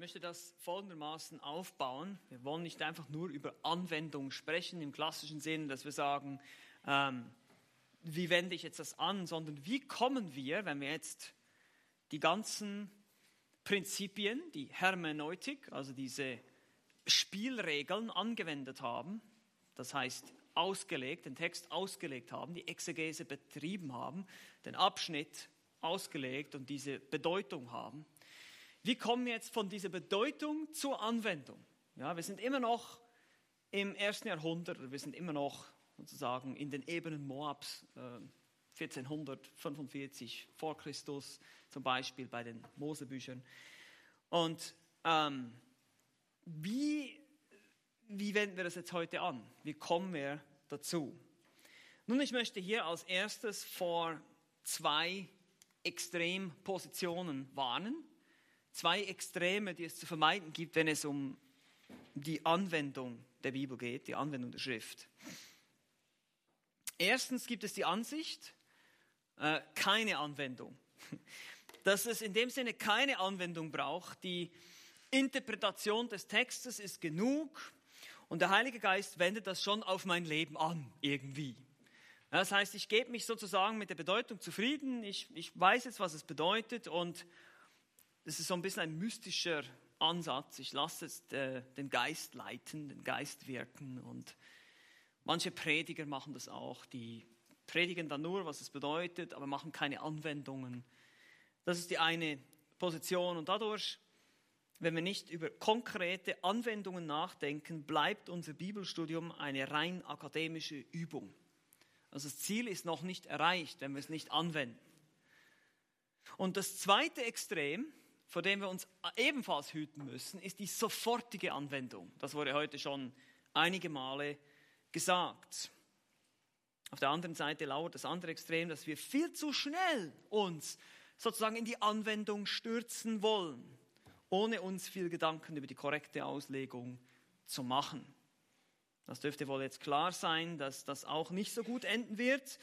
möchte das folgendermaßen aufbauen. Wir wollen nicht einfach nur über Anwendung sprechen im klassischen Sinn, dass wir sagen, ähm, wie wende ich jetzt das an, sondern wie kommen wir, wenn wir jetzt die ganzen Prinzipien, die Hermeneutik, also diese Spielregeln angewendet haben, das heißt ausgelegt, den Text ausgelegt haben, die Exegese betrieben haben, den Abschnitt ausgelegt und diese Bedeutung haben wie kommen wir jetzt von dieser Bedeutung zur Anwendung? Ja, wir sind immer noch im ersten Jahrhundert, wir sind immer noch sozusagen in den Ebenen Moabs, äh, 1445 vor Christus, zum Beispiel bei den Mosebüchern. Und ähm, wie, wie wenden wir das jetzt heute an? Wie kommen wir dazu? Nun, ich möchte hier als erstes vor zwei Extrempositionen warnen zwei Extreme, die es zu vermeiden gibt, wenn es um die Anwendung der Bibel geht, die Anwendung der Schrift. Erstens gibt es die Ansicht, äh, keine Anwendung. Dass es in dem Sinne keine Anwendung braucht. Die Interpretation des Textes ist genug und der Heilige Geist wendet das schon auf mein Leben an, irgendwie. Das heißt, ich gebe mich sozusagen mit der Bedeutung zufrieden, ich, ich weiß jetzt, was es bedeutet und das ist so ein bisschen ein mystischer Ansatz. Ich lasse jetzt äh, den Geist leiten, den Geist wirken. Und manche Prediger machen das auch. Die predigen dann nur, was es bedeutet, aber machen keine Anwendungen. Das ist die eine Position. Und dadurch, wenn wir nicht über konkrete Anwendungen nachdenken, bleibt unser Bibelstudium eine rein akademische Übung. Also das Ziel ist noch nicht erreicht, wenn wir es nicht anwenden. Und das zweite Extrem, vor dem wir uns ebenfalls hüten müssen, ist die sofortige Anwendung. Das wurde heute schon einige Male gesagt. Auf der anderen Seite lauert das andere Extrem, dass wir viel zu schnell uns sozusagen in die Anwendung stürzen wollen, ohne uns viel Gedanken über die korrekte Auslegung zu machen. Das dürfte wohl jetzt klar sein, dass das auch nicht so gut enden wird.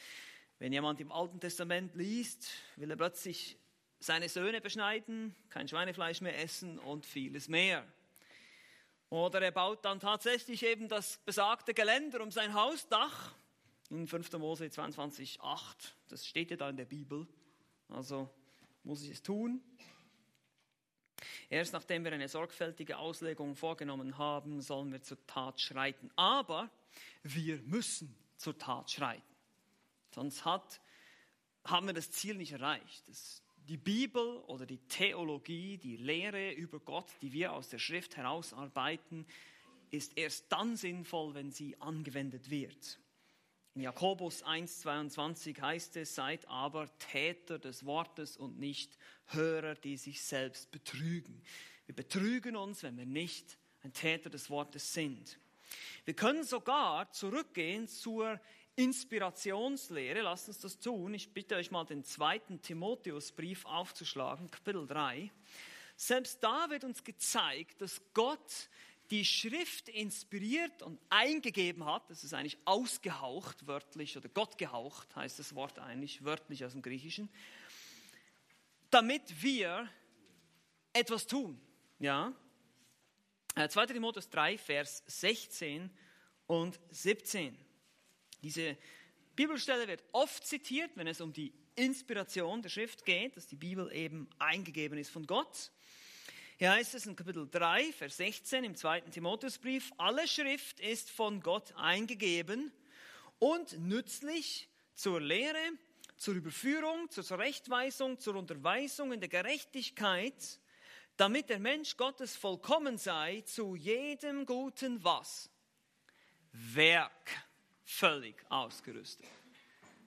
Wenn jemand im Alten Testament liest, will er plötzlich seine Söhne beschneiden, kein Schweinefleisch mehr essen und vieles mehr. Oder er baut dann tatsächlich eben das besagte Geländer um sein Hausdach in 5. Mose 22,8. Das steht ja da in der Bibel. Also muss ich es tun. Erst nachdem wir eine sorgfältige Auslegung vorgenommen haben, sollen wir zur Tat schreiten. Aber wir müssen zur Tat schreiten. Sonst hat, haben wir das Ziel nicht erreicht. Das die Bibel oder die Theologie, die Lehre über Gott, die wir aus der Schrift herausarbeiten, ist erst dann sinnvoll, wenn sie angewendet wird. In Jakobus 1,22 heißt es, seid aber Täter des Wortes und nicht Hörer, die sich selbst betrügen. Wir betrügen uns, wenn wir nicht ein Täter des Wortes sind. Wir können sogar zurückgehen zur Inspirationslehre, lasst uns das tun. Ich bitte euch mal den zweiten Timotheusbrief aufzuschlagen, Kapitel 3. Selbst da wird uns gezeigt, dass Gott die Schrift inspiriert und eingegeben hat. Das ist eigentlich ausgehaucht, wörtlich, oder Gott gehaucht heißt das Wort eigentlich, wörtlich aus dem Griechischen, damit wir etwas tun. Ja? 2. Äh, Timotheus 3, Vers 16 und 17. Diese Bibelstelle wird oft zitiert, wenn es um die Inspiration der Schrift geht, dass die Bibel eben eingegeben ist von Gott. Hier heißt es in Kapitel 3, Vers 16 im zweiten Timotheusbrief, alle Schrift ist von Gott eingegeben und nützlich zur Lehre, zur Überführung, zur Zurechtweisung, zur Unterweisung in der Gerechtigkeit, damit der Mensch Gottes vollkommen sei, zu jedem guten was? Werk völlig ausgerüstet.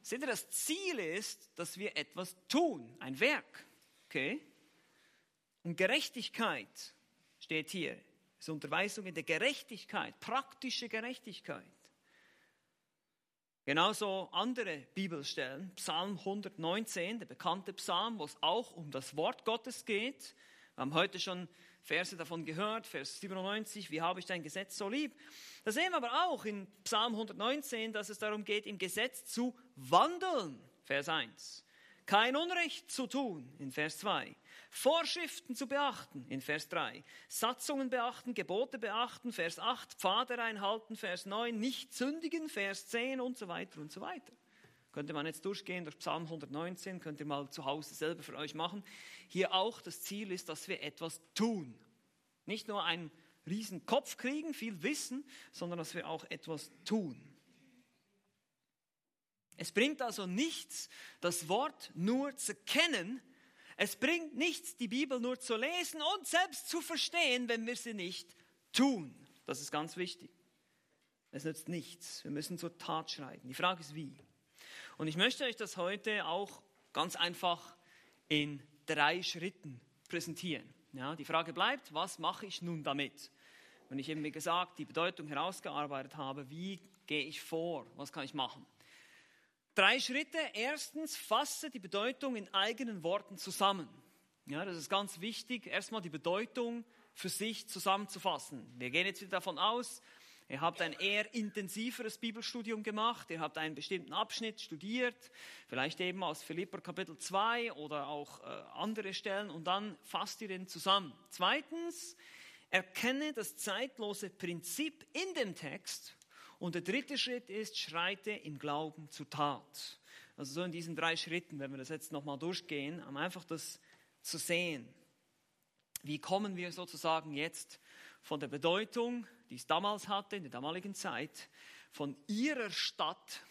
Seht ihr, das Ziel ist, dass wir etwas tun, ein Werk. Okay? Und Gerechtigkeit steht hier. Das ist Unterweisung in der Gerechtigkeit, praktische Gerechtigkeit. Genauso andere Bibelstellen, Psalm 119, der bekannte Psalm, wo es auch um das Wort Gottes geht. Wir haben heute schon Verse davon gehört, Vers 97, wie habe ich dein Gesetz so lieb? Da sehen wir aber auch in Psalm 119, dass es darum geht, im Gesetz zu wandeln. Vers 1. kein Unrecht zu tun, in Vers 2. Vorschriften zu beachten, in Vers 3. Satzungen beachten, Gebote beachten, Vers 8. Pfade einhalten, Vers 9. Nicht sündigen, Vers 10 und so weiter und so weiter. Könnte man jetzt durchgehen durch Psalm 119, könnt ihr mal zu Hause selber für euch machen. Hier auch das Ziel ist, dass wir etwas tun. Nicht nur einen riesen Kopf kriegen, viel Wissen, sondern dass wir auch etwas tun. Es bringt also nichts, das Wort nur zu kennen. Es bringt nichts, die Bibel nur zu lesen und selbst zu verstehen, wenn wir sie nicht tun. Das ist ganz wichtig. Es nützt nichts. Wir müssen zur Tat schreiten. Die Frage ist wie. Und ich möchte euch das heute auch ganz einfach in drei Schritten präsentieren. Ja, die Frage bleibt, was mache ich nun damit? Wenn ich eben, wie gesagt, die Bedeutung herausgearbeitet habe, wie gehe ich vor? Was kann ich machen? Drei Schritte. Erstens, fasse die Bedeutung in eigenen Worten zusammen. Ja, das ist ganz wichtig, erstmal die Bedeutung für sich zusammenzufassen. Wir gehen jetzt wieder davon aus, ihr habt ein eher intensiveres Bibelstudium gemacht, ihr habt einen bestimmten Abschnitt studiert, vielleicht eben aus Philipper Kapitel 2 oder auch äh, andere Stellen und dann fasst ihr den zusammen. Zweitens, erkenne das zeitlose Prinzip in dem Text und der dritte Schritt ist, schreite im Glauben zur Tat. Also so in diesen drei Schritten, wenn wir das jetzt nochmal durchgehen, um einfach das zu sehen. Wie kommen wir sozusagen jetzt von der Bedeutung, die es damals hatte, in der damaligen Zeit, von ihrer Stadt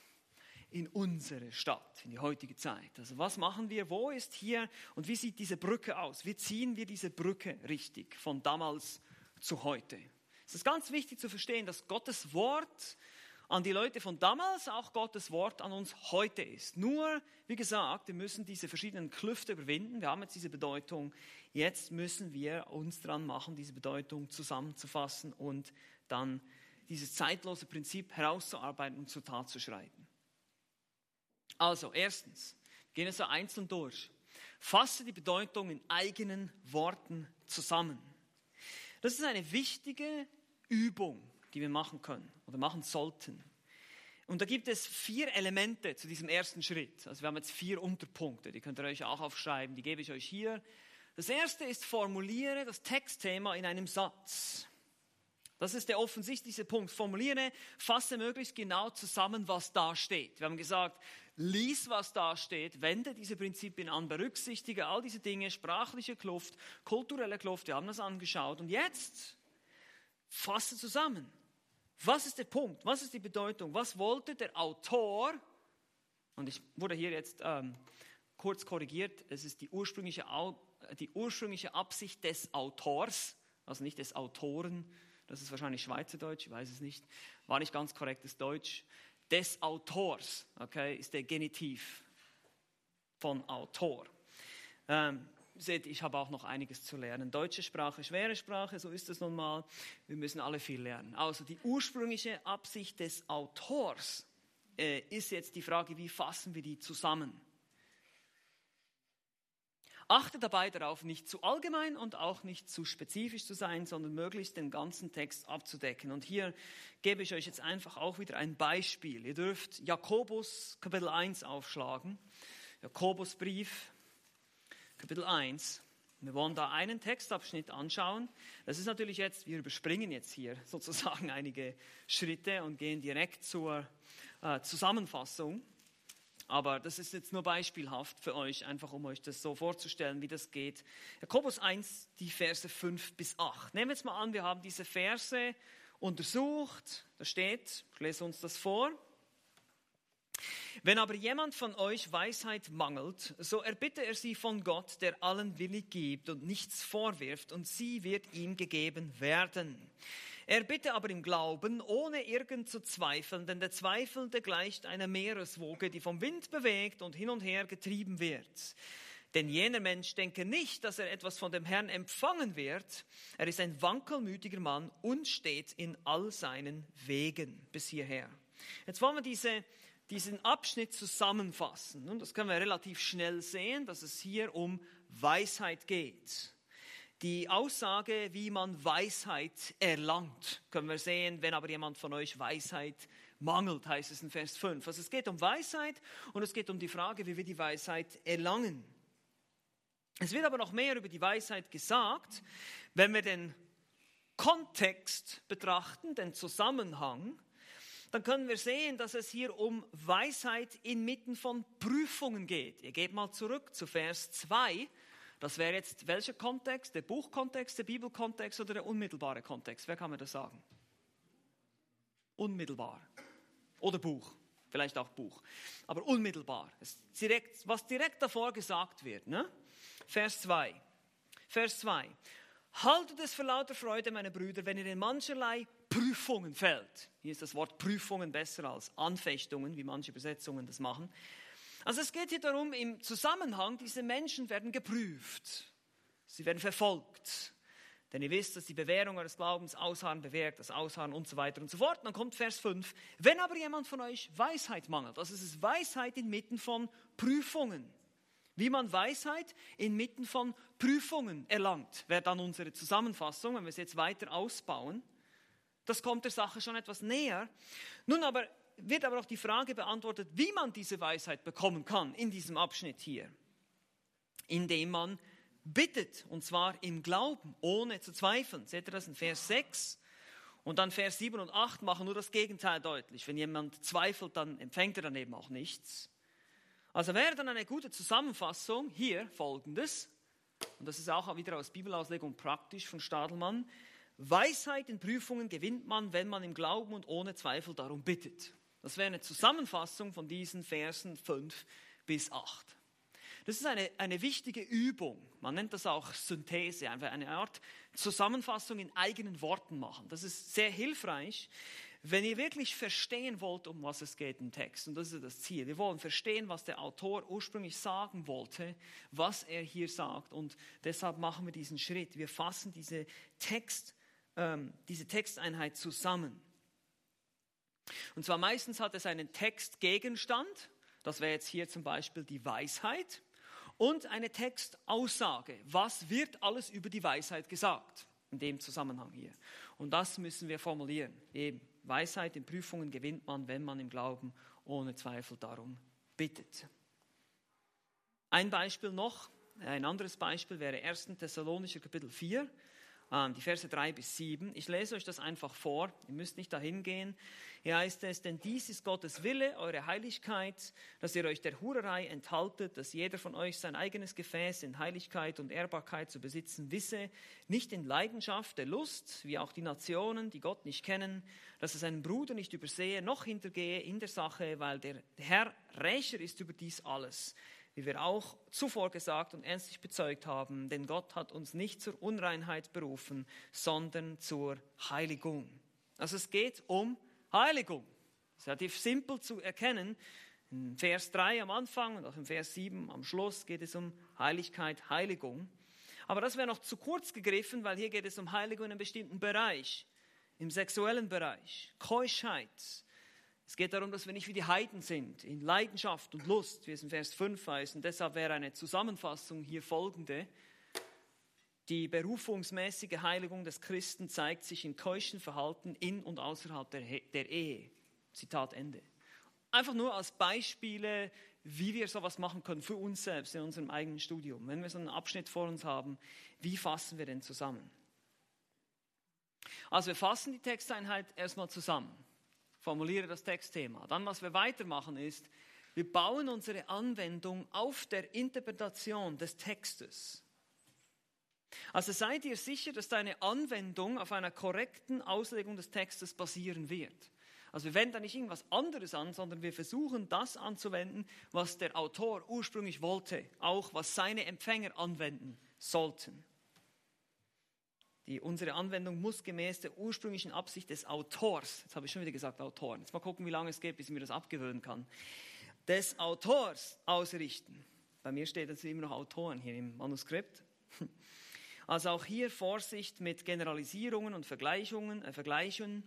in unsere Stadt, in die heutige Zeit. Also was machen wir, wo ist hier und wie sieht diese Brücke aus? Wie ziehen wir diese Brücke richtig von damals zu heute? Es ist ganz wichtig zu verstehen, dass Gottes Wort an die Leute von damals auch Gottes Wort an uns heute ist. Nur, wie gesagt, wir müssen diese verschiedenen Klüfte überwinden. Wir haben jetzt diese Bedeutung. Jetzt müssen wir uns dran machen, diese Bedeutung zusammenzufassen und dann dieses zeitlose Prinzip herauszuarbeiten und zur Tat zu schreiten. Also, erstens, gehen wir so einzeln durch. Fasse die Bedeutung in eigenen Worten zusammen. Das ist eine wichtige Übung, die wir machen können oder machen sollten. Und da gibt es vier Elemente zu diesem ersten Schritt. Also wir haben jetzt vier Unterpunkte, die könnt ihr euch auch aufschreiben, die gebe ich euch hier. Das erste ist, formuliere das Textthema in einem Satz. Das ist der offensichtlichste Punkt. Formuliere, fasse möglichst genau zusammen, was da steht. Wir haben gesagt, lies, was da steht, wende diese Prinzipien an, berücksichtige all diese Dinge, sprachliche Kluft, kulturelle Kluft, wir haben das angeschaut. Und jetzt fasse zusammen. Was ist der Punkt? Was ist die Bedeutung? Was wollte der Autor? Und ich wurde hier jetzt ähm, kurz korrigiert. Es ist die ursprüngliche, die ursprüngliche Absicht des Autors, also nicht des Autoren. Das ist wahrscheinlich Schweizerdeutsch, ich weiß es nicht. War nicht ganz korrektes Deutsch. Des Autors, okay, ist der Genitiv von Autor. Ähm, seht, ich habe auch noch einiges zu lernen. Deutsche Sprache, schwere Sprache, so ist es nun mal. Wir müssen alle viel lernen. Also die ursprüngliche Absicht des Autors äh, ist jetzt die Frage, wie fassen wir die zusammen? Achte dabei darauf, nicht zu allgemein und auch nicht zu spezifisch zu sein, sondern möglichst den ganzen Text abzudecken. Und hier gebe ich euch jetzt einfach auch wieder ein Beispiel. Ihr dürft Jakobus Kapitel 1 aufschlagen. Jakobusbrief, Kapitel 1. Wir wollen da einen Textabschnitt anschauen. Das ist natürlich jetzt, wir überspringen jetzt hier sozusagen einige Schritte und gehen direkt zur äh, Zusammenfassung. Aber das ist jetzt nur beispielhaft für euch, einfach um euch das so vorzustellen, wie das geht. Jakobus 1, die Verse 5 bis 8. Nehmen wir jetzt mal an, wir haben diese Verse untersucht. Da steht, ich lese uns das vor. Wenn aber jemand von euch Weisheit mangelt, so erbitte er sie von Gott, der allen willig gibt und nichts vorwirft, und sie wird ihm gegeben werden. Er bitte aber im Glauben, ohne irgend zu zweifeln, denn der Zweifelnde gleicht einer Meereswoge, die vom Wind bewegt und hin und her getrieben wird. Denn jener Mensch denke nicht, dass er etwas von dem Herrn empfangen wird. Er ist ein wankelmütiger Mann und steht in all seinen Wegen bis hierher. Jetzt wollen wir diese diesen Abschnitt zusammenfassen. Und das können wir relativ schnell sehen, dass es hier um Weisheit geht. Die Aussage, wie man Weisheit erlangt, können wir sehen, wenn aber jemand von euch Weisheit mangelt, heißt es in Vers 5. Also es geht um Weisheit und es geht um die Frage, wie wir die Weisheit erlangen. Es wird aber noch mehr über die Weisheit gesagt, wenn wir den Kontext betrachten, den Zusammenhang, dann können wir sehen, dass es hier um Weisheit inmitten von Prüfungen geht. Ihr geht mal zurück zu Vers 2. Das wäre jetzt welcher Kontext? Der Buchkontext, der Bibelkontext oder der unmittelbare Kontext? Wer kann mir das sagen? Unmittelbar. Oder Buch. Vielleicht auch Buch. Aber unmittelbar. Direkt, was direkt davor gesagt wird. Ne? Vers 2. Vers 2. Haltet es für lauter Freude, meine Brüder, wenn ihr in mancherlei Prüfungen fällt. Hier ist das Wort Prüfungen besser als Anfechtungen, wie manche Übersetzungen das machen. Also es geht hier darum, im Zusammenhang, diese Menschen werden geprüft. Sie werden verfolgt. Denn ihr wisst, dass die Bewährung eures Glaubens Ausharren bewährt, das Ausharren und so weiter und so fort. Dann kommt Vers 5. Wenn aber jemand von euch Weisheit mangelt, also es Weisheit inmitten von Prüfungen. Wie man Weisheit inmitten von Prüfungen erlangt, wäre dann unsere Zusammenfassung, wenn wir es jetzt weiter ausbauen. Das kommt der Sache schon etwas näher. Nun aber wird aber auch die Frage beantwortet, wie man diese Weisheit bekommen kann in diesem Abschnitt hier. Indem man bittet, und zwar im Glauben, ohne zu zweifeln. Seht ihr das in Vers 6? Und dann Vers 7 und 8 machen nur das Gegenteil deutlich. Wenn jemand zweifelt, dann empfängt er daneben auch nichts. Also wäre dann eine gute Zusammenfassung hier folgendes, und das ist auch wieder aus Bibelauslegung praktisch von Stadelmann. Weisheit in Prüfungen gewinnt man, wenn man im Glauben und ohne Zweifel darum bittet. Das wäre eine Zusammenfassung von diesen Versen 5 bis 8. Das ist eine, eine wichtige Übung. Man nennt das auch Synthese, einfach eine Art Zusammenfassung in eigenen Worten machen. Das ist sehr hilfreich, wenn ihr wirklich verstehen wollt, um was es geht im Text, und das ist das Ziel, wir wollen verstehen, was der Autor ursprünglich sagen wollte, was er hier sagt, und deshalb machen wir diesen Schritt. Wir fassen diese, Text, ähm, diese Texteinheit zusammen. Und zwar meistens hat es einen Textgegenstand, das wäre jetzt hier zum Beispiel die Weisheit, und eine Textaussage. Was wird alles über die Weisheit gesagt? In dem Zusammenhang hier. Und das müssen wir formulieren. Eben. Weisheit in Prüfungen gewinnt man, wenn man im Glauben ohne Zweifel darum bittet. Ein Beispiel noch, ein anderes Beispiel wäre 1. Thessalonischer Kapitel 4, ähm, die Verse 3 bis 7. Ich lese euch das einfach vor, ihr müsst nicht dahin gehen. Hier heißt es, denn dies ist Gottes Wille, eure Heiligkeit, dass ihr euch der Hurerei enthaltet, dass jeder von euch sein eigenes Gefäß in Heiligkeit und Ehrbarkeit zu besitzen wisse, nicht in Leidenschaft der Lust, wie auch die Nationen, die Gott nicht kennen, dass er seinen Bruder nicht übersehe, noch hintergehe in der Sache, weil der Herr Rächer ist über dies alles wie wir auch zuvor gesagt und ernstlich bezeugt haben, denn Gott hat uns nicht zur Unreinheit berufen, sondern zur Heiligung. Also es geht um Heiligung. Das ist relativ simpel zu erkennen. In Vers 3 am Anfang und auch im Vers 7 am Schluss geht es um Heiligkeit, Heiligung. Aber das wäre noch zu kurz gegriffen, weil hier geht es um Heiligung in einem bestimmten Bereich, im sexuellen Bereich, Keuschheit, es geht darum, dass wir nicht wie die Heiden sind, in Leidenschaft und Lust, wie es in Vers 5 heißt. Und deshalb wäre eine Zusammenfassung hier folgende. Die berufungsmäßige Heiligung des Christen zeigt sich in keuschen Verhalten in und außerhalb der, der Ehe. Zitat Ende. Einfach nur als Beispiele, wie wir sowas machen können für uns selbst in unserem eigenen Studium. Wenn wir so einen Abschnitt vor uns haben, wie fassen wir den zusammen? Also wir fassen die Texteinheit erstmal zusammen formuliere das Textthema. Dann, was wir weitermachen, ist, wir bauen unsere Anwendung auf der Interpretation des Textes. Also seid ihr sicher, dass deine Anwendung auf einer korrekten Auslegung des Textes basieren wird. Also wir wenden da nicht irgendwas anderes an, sondern wir versuchen das anzuwenden, was der Autor ursprünglich wollte, auch was seine Empfänger anwenden sollten. Die, unsere Anwendung muss gemäß der ursprünglichen Absicht des Autors, jetzt habe ich schon wieder gesagt Autoren, jetzt mal gucken, wie lange es geht, bis ich mir das abgewöhnen kann, des Autors ausrichten. Bei mir steht jetzt immer noch Autoren hier im Manuskript. Also auch hier Vorsicht mit Generalisierungen und Vergleichungen, äh, Vergleichen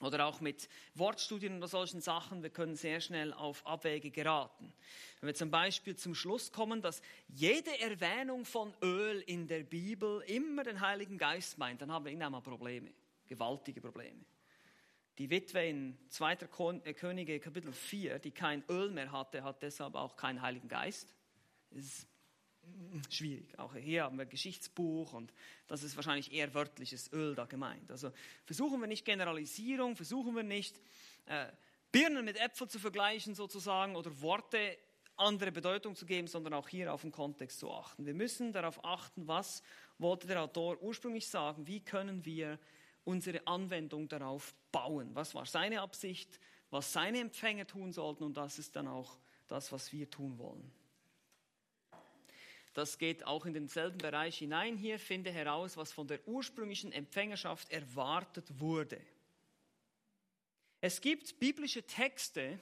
oder auch mit Wortstudien oder solchen Sachen, wir können sehr schnell auf Abwege geraten. Wenn wir zum Beispiel zum Schluss kommen, dass jede Erwähnung von Öl in der Bibel immer den Heiligen Geist meint, dann haben wir irgendwann mal Probleme, gewaltige Probleme. Die Witwe in 2. Äh, Könige Kapitel 4, die kein Öl mehr hatte, hat deshalb auch keinen Heiligen Geist. Das ist schwierig. Auch hier haben wir Geschichtsbuch und das ist wahrscheinlich eher wörtliches Öl da gemeint. Also versuchen wir nicht Generalisierung, versuchen wir nicht äh, Birnen mit Äpfeln zu vergleichen sozusagen oder Worte andere Bedeutung zu geben, sondern auch hier auf den Kontext zu achten. Wir müssen darauf achten, was wollte der Autor ursprünglich sagen, wie können wir unsere Anwendung darauf bauen. Was war seine Absicht, was seine Empfänger tun sollten und das ist dann auch das, was wir tun wollen. Das geht auch in denselben Bereich hinein. Hier finde heraus, was von der ursprünglichen Empfängerschaft erwartet wurde. Es gibt biblische Texte,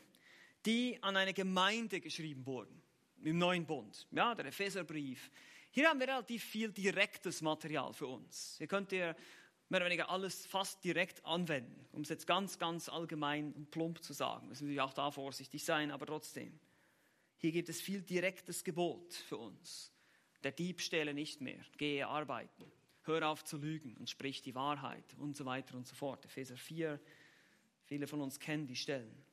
die an eine Gemeinde geschrieben wurden, im Neuen Bund, ja, der Epheserbrief. Hier haben wir relativ viel direktes Material für uns. Hier könnt ihr mehr oder weniger alles fast direkt anwenden, um es jetzt ganz, ganz allgemein und plump zu sagen. Müssen wir auch da vorsichtig sein, aber trotzdem. Hier gibt es viel direktes Gebot für uns. Der Dieb stehle nicht mehr, gehe arbeiten, hör auf zu lügen und sprich die Wahrheit und so weiter und so fort. Epheser 4, viele von uns kennen die Stellen.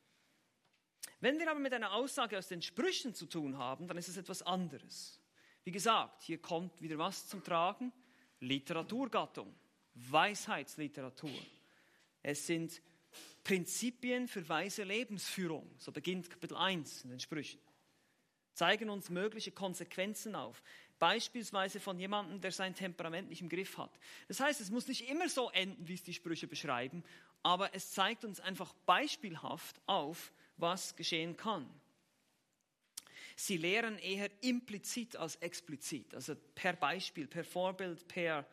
Wenn wir aber mit einer Aussage aus den Sprüchen zu tun haben, dann ist es etwas anderes. Wie gesagt, hier kommt wieder was zum Tragen? Literaturgattung. Weisheitsliteratur. Es sind Prinzipien für weise Lebensführung. So beginnt Kapitel 1 in den Sprüchen. Zeigen uns mögliche Konsequenzen auf. Beispielsweise von jemandem, der sein Temperament nicht im Griff hat. Das heißt, es muss nicht immer so enden, wie es die Sprüche beschreiben, aber es zeigt uns einfach beispielhaft auf, was geschehen kann. Sie lehren eher implizit als explizit, also per Beispiel, per Vorbild, per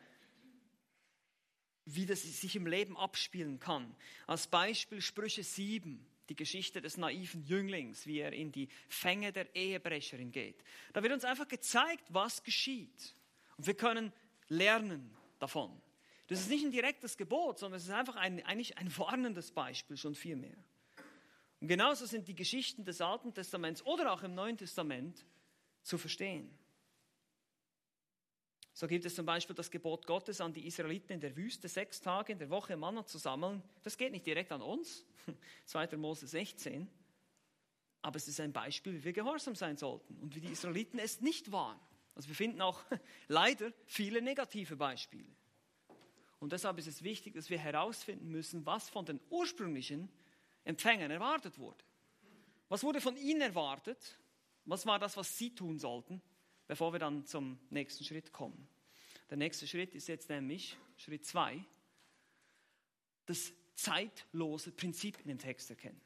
wie das sich im Leben abspielen kann. Als Beispiel Sprüche 7, die Geschichte des naiven Jünglings, wie er in die Fänge der Ehebrecherin geht. Da wird uns einfach gezeigt, was geschieht. Und wir können lernen davon. Das ist nicht ein direktes Gebot, sondern es ist einfach ein, eigentlich ein warnendes Beispiel, schon viel mehr. Und genauso sind die Geschichten des Alten Testaments oder auch im Neuen Testament zu verstehen. So gibt es zum Beispiel das Gebot Gottes an die Israeliten in der Wüste, sechs Tage in der Woche Manna zu sammeln. Das geht nicht direkt an uns, 2. Mose 16, aber es ist ein Beispiel, wie wir gehorsam sein sollten und wie die Israeliten es nicht waren. Also wir finden auch leider viele negative Beispiele. Und deshalb ist es wichtig, dass wir herausfinden müssen, was von den ursprünglichen Empfängern erwartet wurde. Was wurde von ihnen erwartet? Was war das, was sie tun sollten? Bevor wir dann zum nächsten Schritt kommen. Der nächste Schritt ist jetzt nämlich Schritt 2, das zeitlose Prinzip in dem Text erkennen.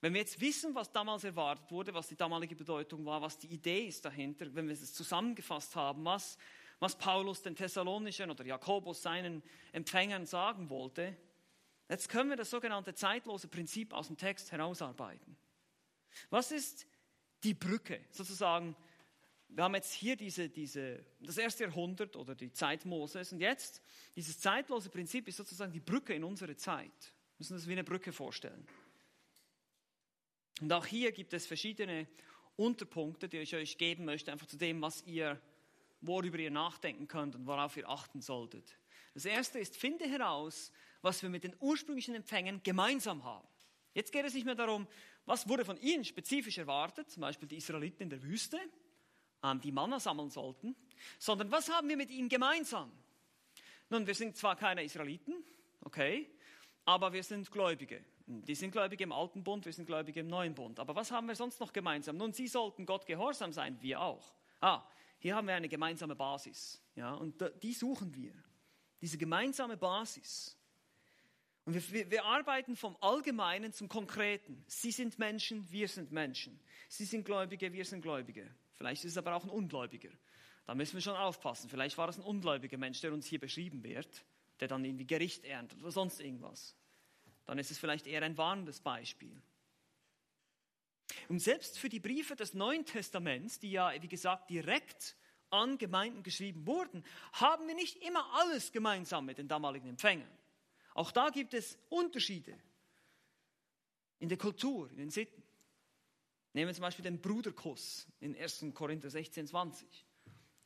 Wenn wir jetzt wissen, was damals erwartet wurde, was die damalige Bedeutung war, was die Idee ist dahinter, wenn wir es zusammengefasst haben, was, was Paulus den Thessalonischen oder Jakobus seinen Empfängern sagen wollte, jetzt können wir das sogenannte zeitlose Prinzip aus dem Text herausarbeiten. Was ist die Brücke, sozusagen wir haben jetzt hier diese, diese, das erste Jahrhundert oder die Zeit Moses und jetzt dieses zeitlose Prinzip ist sozusagen die Brücke in unsere Zeit. Wir müssen das wie eine Brücke vorstellen. Und auch hier gibt es verschiedene Unterpunkte, die ich euch geben möchte, einfach zu dem, was ihr, worüber ihr nachdenken könnt und worauf ihr achten solltet. Das erste ist, finde heraus, was wir mit den ursprünglichen Empfängen gemeinsam haben. Jetzt geht es nicht mehr darum, was wurde von ihnen spezifisch erwartet, zum Beispiel die Israeliten in der Wüste, die Manna sammeln sollten, sondern was haben wir mit ihnen gemeinsam? Nun, wir sind zwar keine Israeliten, okay, aber wir sind Gläubige. Die sind Gläubige im Alten Bund, wir sind Gläubige im Neuen Bund. Aber was haben wir sonst noch gemeinsam? Nun, sie sollten Gott gehorsam sein, wir auch. Ah, hier haben wir eine gemeinsame Basis. Ja, und die suchen wir. Diese gemeinsame Basis. Und wir, wir, arbeiten vom Allgemeinen zum Konkreten. Sie sind Menschen, wir sind Menschen. Sie sind Gläubige, wir sind Gläubige. Vielleicht ist es aber auch ein Ungläubiger. Da müssen wir schon aufpassen. Vielleicht war es ein ungläubiger Mensch, der uns hier beschrieben wird, der dann irgendwie Gericht erntet oder sonst irgendwas. Dann ist es vielleicht eher ein warnendes Beispiel. Und selbst für die Briefe des Neuen Testaments, die ja, wie gesagt, direkt an Gemeinden geschrieben wurden, haben wir nicht immer alles gemeinsam mit den damaligen Empfängern. Auch da gibt es Unterschiede in der Kultur, in den Sitten. Nehmen wir zum Beispiel den Bruderkuss in 1. Korinther 16, 20.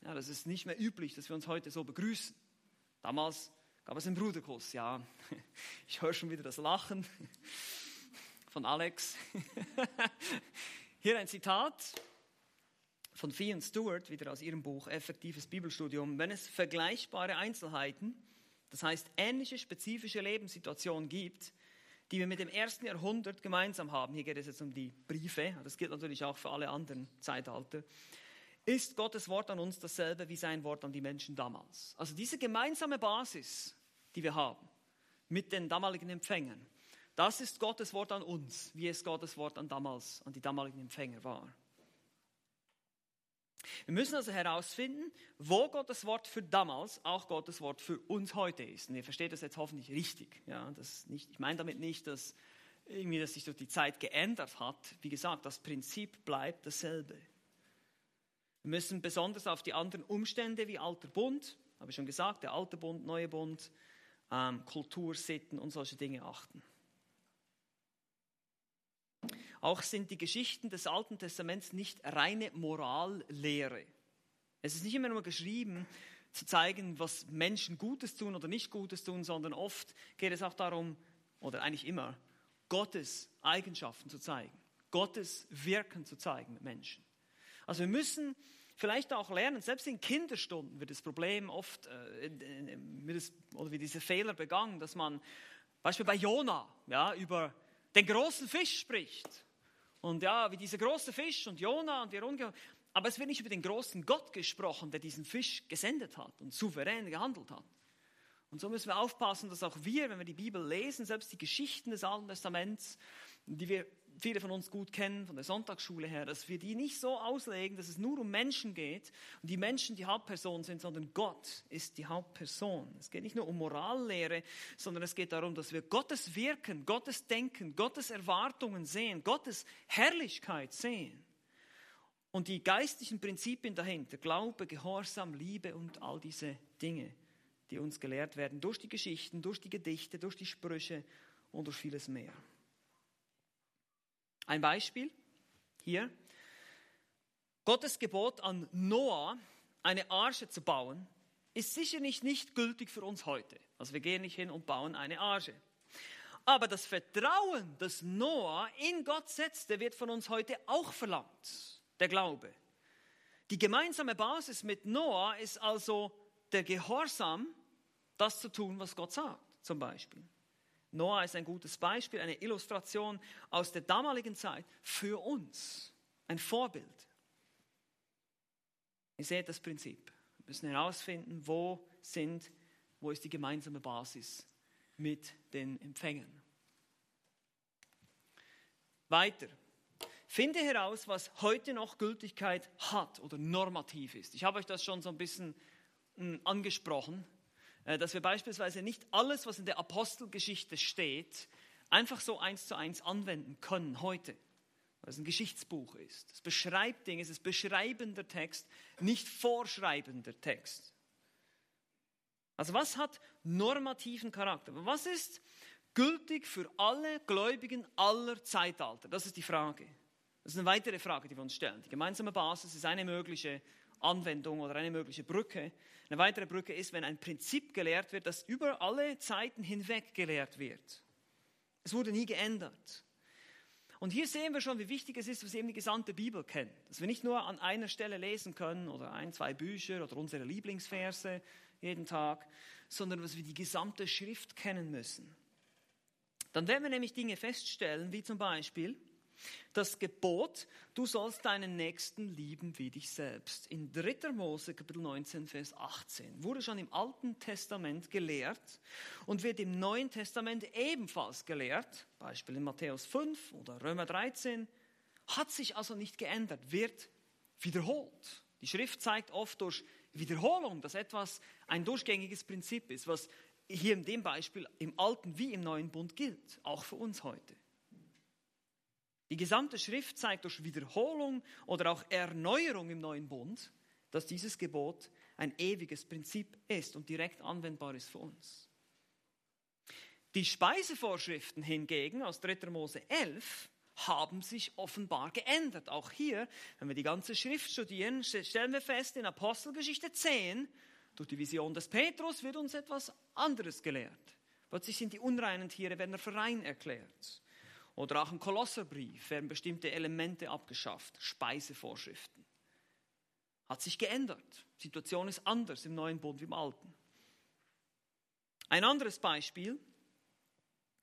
Ja, das ist nicht mehr üblich, dass wir uns heute so begrüßen. Damals Gab es einen Bruderkuss? Ja. Ich höre schon wieder das Lachen von Alex. Hier ein Zitat von und Stewart, wieder aus ihrem Buch Effektives Bibelstudium. Wenn es vergleichbare Einzelheiten, das heißt ähnliche spezifische Lebenssituationen gibt, die wir mit dem ersten Jahrhundert gemeinsam haben, hier geht es jetzt um die Briefe, das gilt natürlich auch für alle anderen Zeitalter, ist Gottes Wort an uns dasselbe wie sein Wort an die Menschen damals. Also diese gemeinsame Basis, die wir haben mit den damaligen Empfängern, das ist Gottes Wort an uns, wie es Gottes Wort an damals, an die damaligen Empfänger war. Wir müssen also herausfinden, wo Gottes Wort für damals auch Gottes Wort für uns heute ist. Und ihr versteht das jetzt hoffentlich richtig. Ja, das nicht, ich meine damit nicht, dass irgendwie dass sich durch die Zeit geändert hat. Wie gesagt, das Prinzip bleibt dasselbe. Wir müssen besonders auf die anderen Umstände wie alter Bund, habe ich schon gesagt, der alte Bund, neue Bund, ähm, Kultur, Sitten und solche Dinge achten. Auch sind die Geschichten des Alten Testaments nicht reine Morallehre. Es ist nicht immer nur geschrieben, zu zeigen, was Menschen Gutes tun oder nicht Gutes tun, sondern oft geht es auch darum, oder eigentlich immer, Gottes Eigenschaften zu zeigen, Gottes Wirken zu zeigen mit Menschen. Also wir müssen vielleicht auch lernen, selbst in Kinderstunden wird das Problem oft, äh, oder wird dieser Fehler begangen, dass man, Beispiel bei Jona, ja, über den großen Fisch spricht. Und ja, wie dieser große Fisch und Jona und wir umgehen. Aber es wird nicht über den großen Gott gesprochen, der diesen Fisch gesendet hat und souverän gehandelt hat. Und so müssen wir aufpassen, dass auch wir, wenn wir die Bibel lesen, selbst die Geschichten des Alten Testaments, die wir viele von uns gut kennen, von der Sonntagsschule her, dass wir die nicht so auslegen, dass es nur um Menschen geht und die Menschen die Hauptperson sind, sondern Gott ist die Hauptperson. Es geht nicht nur um Morallehre, sondern es geht darum, dass wir Gottes Wirken, Gottes Denken, Gottes Erwartungen sehen, Gottes Herrlichkeit sehen. Und die geistlichen Prinzipien dahinter, Glaube, Gehorsam, Liebe und all diese Dinge, die uns gelehrt werden durch die Geschichten, durch die Gedichte, durch die Sprüche und durch vieles mehr. Ein Beispiel hier. Gottes Gebot an Noah, eine Arche zu bauen, ist sicherlich nicht gültig für uns heute. Also wir gehen nicht hin und bauen eine Arche. Aber das Vertrauen, das Noah in Gott setzte, wird von uns heute auch verlangt. Der Glaube. Die gemeinsame Basis mit Noah ist also der Gehorsam, das zu tun, was Gott sagt, zum Beispiel. Noah ist ein gutes Beispiel, eine Illustration aus der damaligen Zeit für uns, ein Vorbild. Ihr seht das Prinzip. Wir müssen herausfinden, wo sind, wo ist die gemeinsame Basis mit den Empfängern. Weiter. Finde heraus, was heute noch Gültigkeit hat oder normativ ist. Ich habe euch das schon so ein bisschen hm, angesprochen. Äh, dass wir beispielsweise nicht alles, was in der Apostelgeschichte steht, einfach so eins zu eins anwenden können heute, weil es ein Geschichtsbuch ist. Es beschreibt Dinge, es ist beschreibender Text, nicht vorschreibender Text. Also was hat normativen Charakter? Was ist gültig für alle Gläubigen aller Zeitalter? Das ist die Frage. Das ist eine weitere Frage, die wir uns stellen. Die gemeinsame Basis ist eine mögliche Anwendung oder eine mögliche Brücke. Eine weitere Brücke ist, wenn ein Prinzip gelehrt wird, das über alle Zeiten hinweg gelehrt wird. Es wurde nie geändert. Und hier sehen wir schon, wie wichtig es ist, dass wir eben die gesamte Bibel kennen. Dass wir nicht nur an einer Stelle lesen können oder ein, zwei Bücher oder unsere Lieblingsverse jeden Tag, sondern dass wir die gesamte Schrift kennen müssen. Dann werden wir nämlich Dinge feststellen, wie zum Beispiel, das Gebot, du sollst deinen Nächsten lieben wie dich selbst. In 3. Mose Kapitel 19, Vers 18 wurde schon im Alten Testament gelehrt und wird im Neuen Testament ebenfalls gelehrt, Beispiel in Matthäus 5 oder Römer 13, hat sich also nicht geändert, wird wiederholt. Die Schrift zeigt oft durch Wiederholung, dass etwas ein durchgängiges Prinzip ist, was hier in dem Beispiel im Alten wie im Neuen Bund gilt, auch für uns heute. Die gesamte Schrift zeigt durch Wiederholung oder auch Erneuerung im neuen Bund, dass dieses Gebot ein ewiges Prinzip ist und direkt anwendbar ist für uns. Die Speisevorschriften hingegen aus 3. Mose 11 haben sich offenbar geändert. Auch hier, wenn wir die ganze Schrift studieren, stellen wir fest, in Apostelgeschichte 10, Durch die Vision des Petrus wird uns etwas anderes gelehrt. Plötzlich sind die unreinen Tiere werden für rein erklärt. Oder auch im Kolosserbrief werden bestimmte Elemente abgeschafft, Speisevorschriften. Hat sich geändert. Die Situation ist anders im neuen Bund wie im alten. Ein anderes Beispiel,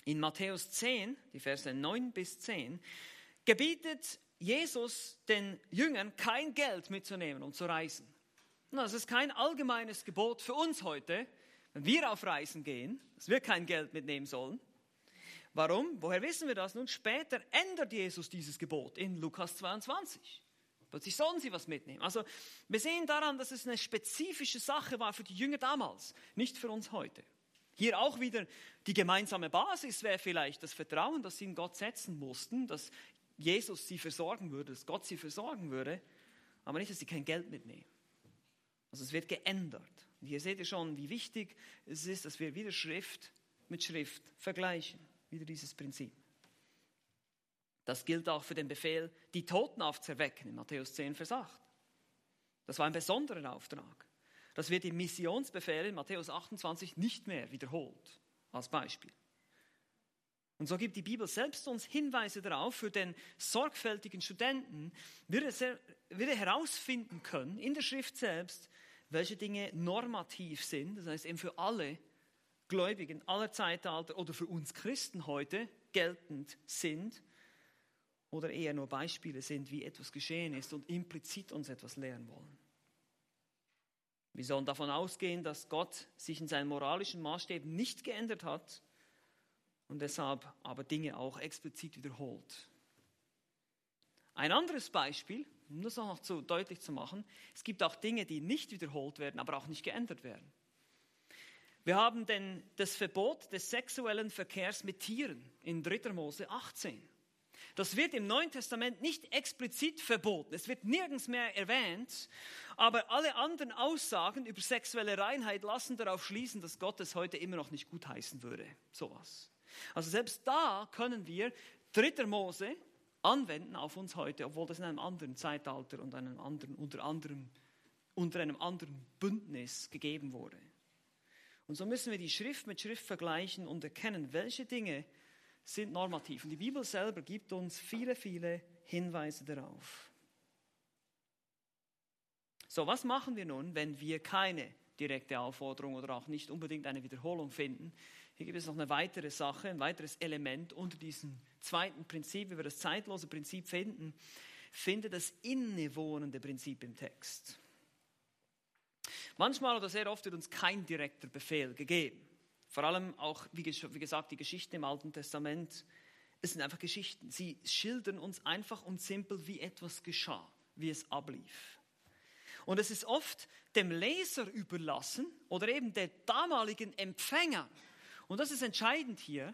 in Matthäus 10, die Verse 9 bis 10, gebietet Jesus den Jüngern kein Geld mitzunehmen und zu reisen. Das ist kein allgemeines Gebot für uns heute, wenn wir auf Reisen gehen, dass wir kein Geld mitnehmen sollen. Warum? Woher wissen wir das? Nun, später ändert Jesus dieses Gebot in Lukas 22. Plötzlich sollen sie was mitnehmen. Also wir sehen daran, dass es eine spezifische Sache war für die Jünger damals, nicht für uns heute. Hier auch wieder die gemeinsame Basis wäre vielleicht das Vertrauen, das sie in Gott setzen mussten, dass Jesus sie versorgen würde, dass Gott sie versorgen würde, aber nicht, dass sie kein Geld mitnehmen. Also es wird geändert. Und hier seht ihr schon, wie wichtig es ist, dass wir wieder Schrift mit Schrift vergleichen. Wieder dieses Prinzip. Das gilt auch für den Befehl, die Toten aufzuerwecken in Matthäus 10, Vers 8. Das war ein besonderer Auftrag. Das wird im Missionsbefehl in Matthäus 28 nicht mehr wiederholt, als Beispiel. Und so gibt die Bibel selbst uns Hinweise darauf, für den sorgfältigen Studenten wird wird er herausfinden können, in der Schrift selbst, welche Dinge normativ sind, das heißt eben für alle Gläubigen aller Zeitalter oder für uns Christen heute geltend sind oder eher nur Beispiele sind, wie etwas geschehen ist und implizit uns etwas lehren wollen. Wir sollen davon ausgehen, dass Gott sich in seinen moralischen Maßstäben nicht geändert hat und deshalb aber Dinge auch explizit wiederholt. Ein anderes Beispiel, um das auch noch zu deutlich zu machen, es gibt auch Dinge, die nicht wiederholt werden, aber auch nicht geändert werden. Wir haben denn das Verbot des sexuellen Verkehrs mit Tieren in 3. Mose 18. Das wird im Neuen Testament nicht explizit verboten. Es wird nirgends mehr erwähnt. Aber alle anderen Aussagen über sexuelle Reinheit lassen darauf schließen, dass Gott es heute immer noch nicht gutheißen würde. Sowas. Also selbst da können wir 3. Mose anwenden auf uns heute, obwohl das in einem anderen Zeitalter und einem anderen, unter, anderem, unter einem anderen Bündnis gegeben wurde. Und so müssen wir die Schrift mit Schrift vergleichen und erkennen, welche Dinge sind normativ. Und die Bibel selber gibt uns viele, viele Hinweise darauf. So, was machen wir nun, wenn wir keine direkte Aufforderung oder auch nicht unbedingt eine Wiederholung finden? Hier gibt es noch eine weitere Sache, ein weiteres Element unter diesem zweiten Prinzip, wie wir das zeitlose Prinzip finden, findet das innewohnende Prinzip im Text. Manchmal oder sehr oft wird uns kein direkter Befehl gegeben. Vor allem auch, wie gesagt, die Geschichten im Alten Testament. Es sind einfach Geschichten. Sie schildern uns einfach und simpel, wie etwas geschah, wie es ablief. Und es ist oft dem Leser überlassen oder eben der damaligen Empfänger. Und das ist entscheidend hier.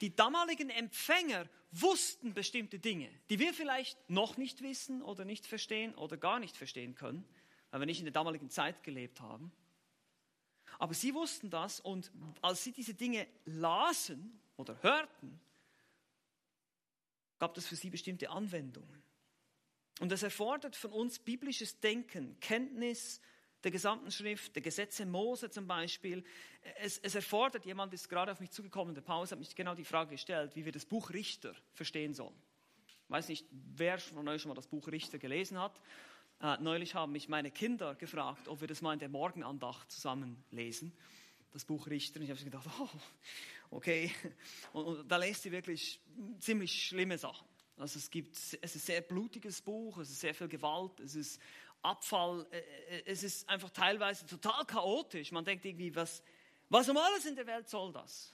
Die damaligen Empfänger wussten bestimmte Dinge, die wir vielleicht noch nicht wissen oder nicht verstehen oder gar nicht verstehen können, weil wir nicht in der damaligen Zeit gelebt haben. Aber sie wussten das und als sie diese Dinge lasen oder hörten, gab es für sie bestimmte Anwendungen. Und das erfordert von uns biblisches Denken, Kenntnis der gesamten Schrift, der Gesetze Mose zum Beispiel. Es, es erfordert, jemand ist gerade auf mich zugekommen, der Paulus hat mich genau die Frage gestellt, wie wir das Buch Richter verstehen sollen. Ich weiß nicht, wer von euch schon mal das Buch Richter gelesen hat. Äh, neulich haben mich meine Kinder gefragt, ob wir das mal in der Morgenandacht zusammen lesen, das Buch Richter. Und ich habe gedacht, oh, okay. Und, und da lest sie wirklich ziemlich schlimme Sachen. Also es gibt, es ist ein sehr blutiges Buch, es ist sehr viel Gewalt, es ist Abfall, äh, äh, es ist einfach teilweise total chaotisch. Man denkt irgendwie, was, was um alles in der Welt soll das?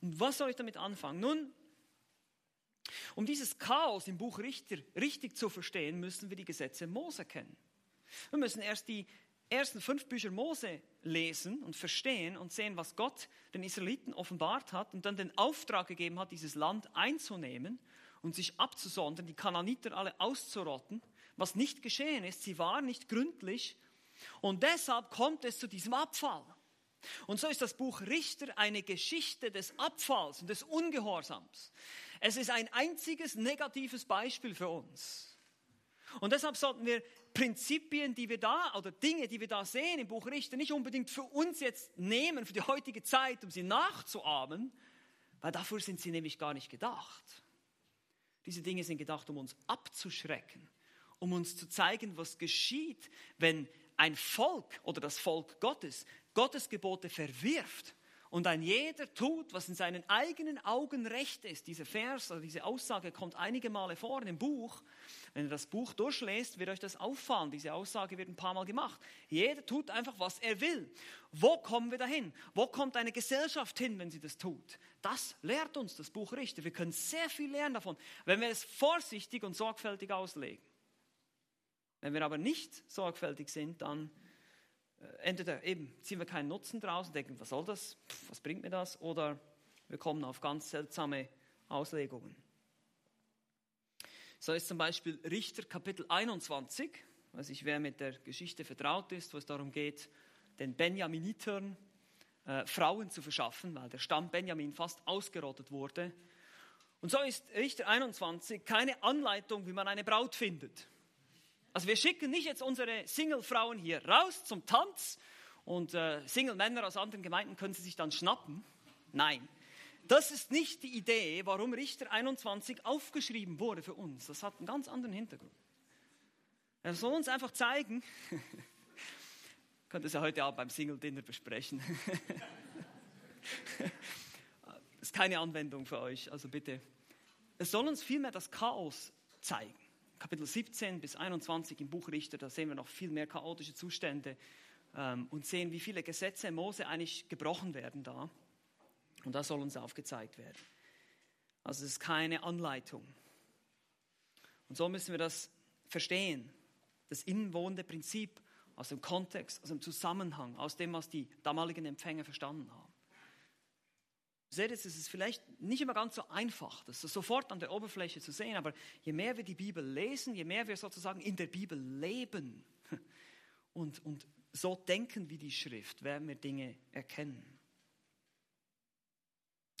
Und was soll ich damit anfangen? Nun, um dieses Chaos im Buch Richter richtig zu verstehen, müssen wir die Gesetze Mose kennen. Wir müssen erst die ersten fünf Bücher Mose lesen und verstehen und sehen, was Gott den Israeliten offenbart hat und dann den Auftrag gegeben hat, dieses Land einzunehmen und sich abzusondern, die Kananiter alle auszurotten. Was nicht geschehen ist, sie waren nicht gründlich und deshalb kommt es zu diesem Abfall. Und so ist das Buch Richter eine Geschichte des Abfalls und des Ungehorsams. Es ist ein einziges negatives Beispiel für uns. Und deshalb sollten wir Prinzipien, die wir da oder Dinge, die wir da sehen im Buch Richter, nicht unbedingt für uns jetzt nehmen, für die heutige Zeit, um sie nachzuahmen, weil dafür sind sie nämlich gar nicht gedacht. Diese Dinge sind gedacht, um uns abzuschrecken, um uns zu zeigen, was geschieht, wenn ein Volk oder das Volk Gottes Gottes Gebote verwirft und ein jeder tut, was in seinen eigenen Augen recht ist. Dieser Vers, also diese Aussage kommt einige Male vor in dem Buch. Wenn ihr das Buch durchlest, wird euch das auffallen. Diese Aussage wird ein paar Mal gemacht. Jeder tut einfach, was er will. Wo kommen wir dahin? Wo kommt eine Gesellschaft hin, wenn sie das tut? Das lehrt uns das Buch Richter. Wir können sehr viel lernen davon, wenn wir es vorsichtig und sorgfältig auslegen. Wenn wir aber nicht sorgfältig sind, dann entweder eben ziehen wir keinen Nutzen draus und denken, was soll das, was bringt mir das, oder wir kommen auf ganz seltsame Auslegungen. So ist zum Beispiel Richter Kapitel 21, weiß ich, wer mit der Geschichte vertraut ist, wo es darum geht, den Benjaminitern äh, Frauen zu verschaffen, weil der Stamm Benjamin fast ausgerottet wurde. Und so ist Richter 21 keine Anleitung, wie man eine Braut findet. Also wir schicken nicht jetzt unsere Single-Frauen hier raus zum Tanz und äh, Single-Männer aus anderen Gemeinden können sie sich dann schnappen. Nein, das ist nicht die Idee, warum Richter 21 aufgeschrieben wurde für uns. Das hat einen ganz anderen Hintergrund. Er soll uns einfach zeigen, könnt es ja heute Abend beim Single-Dinner besprechen. das ist keine Anwendung für euch, also bitte. Es soll uns vielmehr das Chaos zeigen. Kapitel 17 bis 21 im Buch Richter, da sehen wir noch viel mehr chaotische Zustände ähm, und sehen, wie viele Gesetze Mose eigentlich gebrochen werden da. Und das soll uns aufgezeigt werden. Also es ist keine Anleitung. Und so müssen wir das verstehen, das inwohnende Prinzip aus dem Kontext, aus dem Zusammenhang, aus dem, was die damaligen Empfänger verstanden haben. Seht ihr, es ist vielleicht nicht immer ganz so einfach, das sofort an der Oberfläche zu sehen, aber je mehr wir die Bibel lesen, je mehr wir sozusagen in der Bibel leben und, und so denken wie die Schrift, werden wir Dinge erkennen.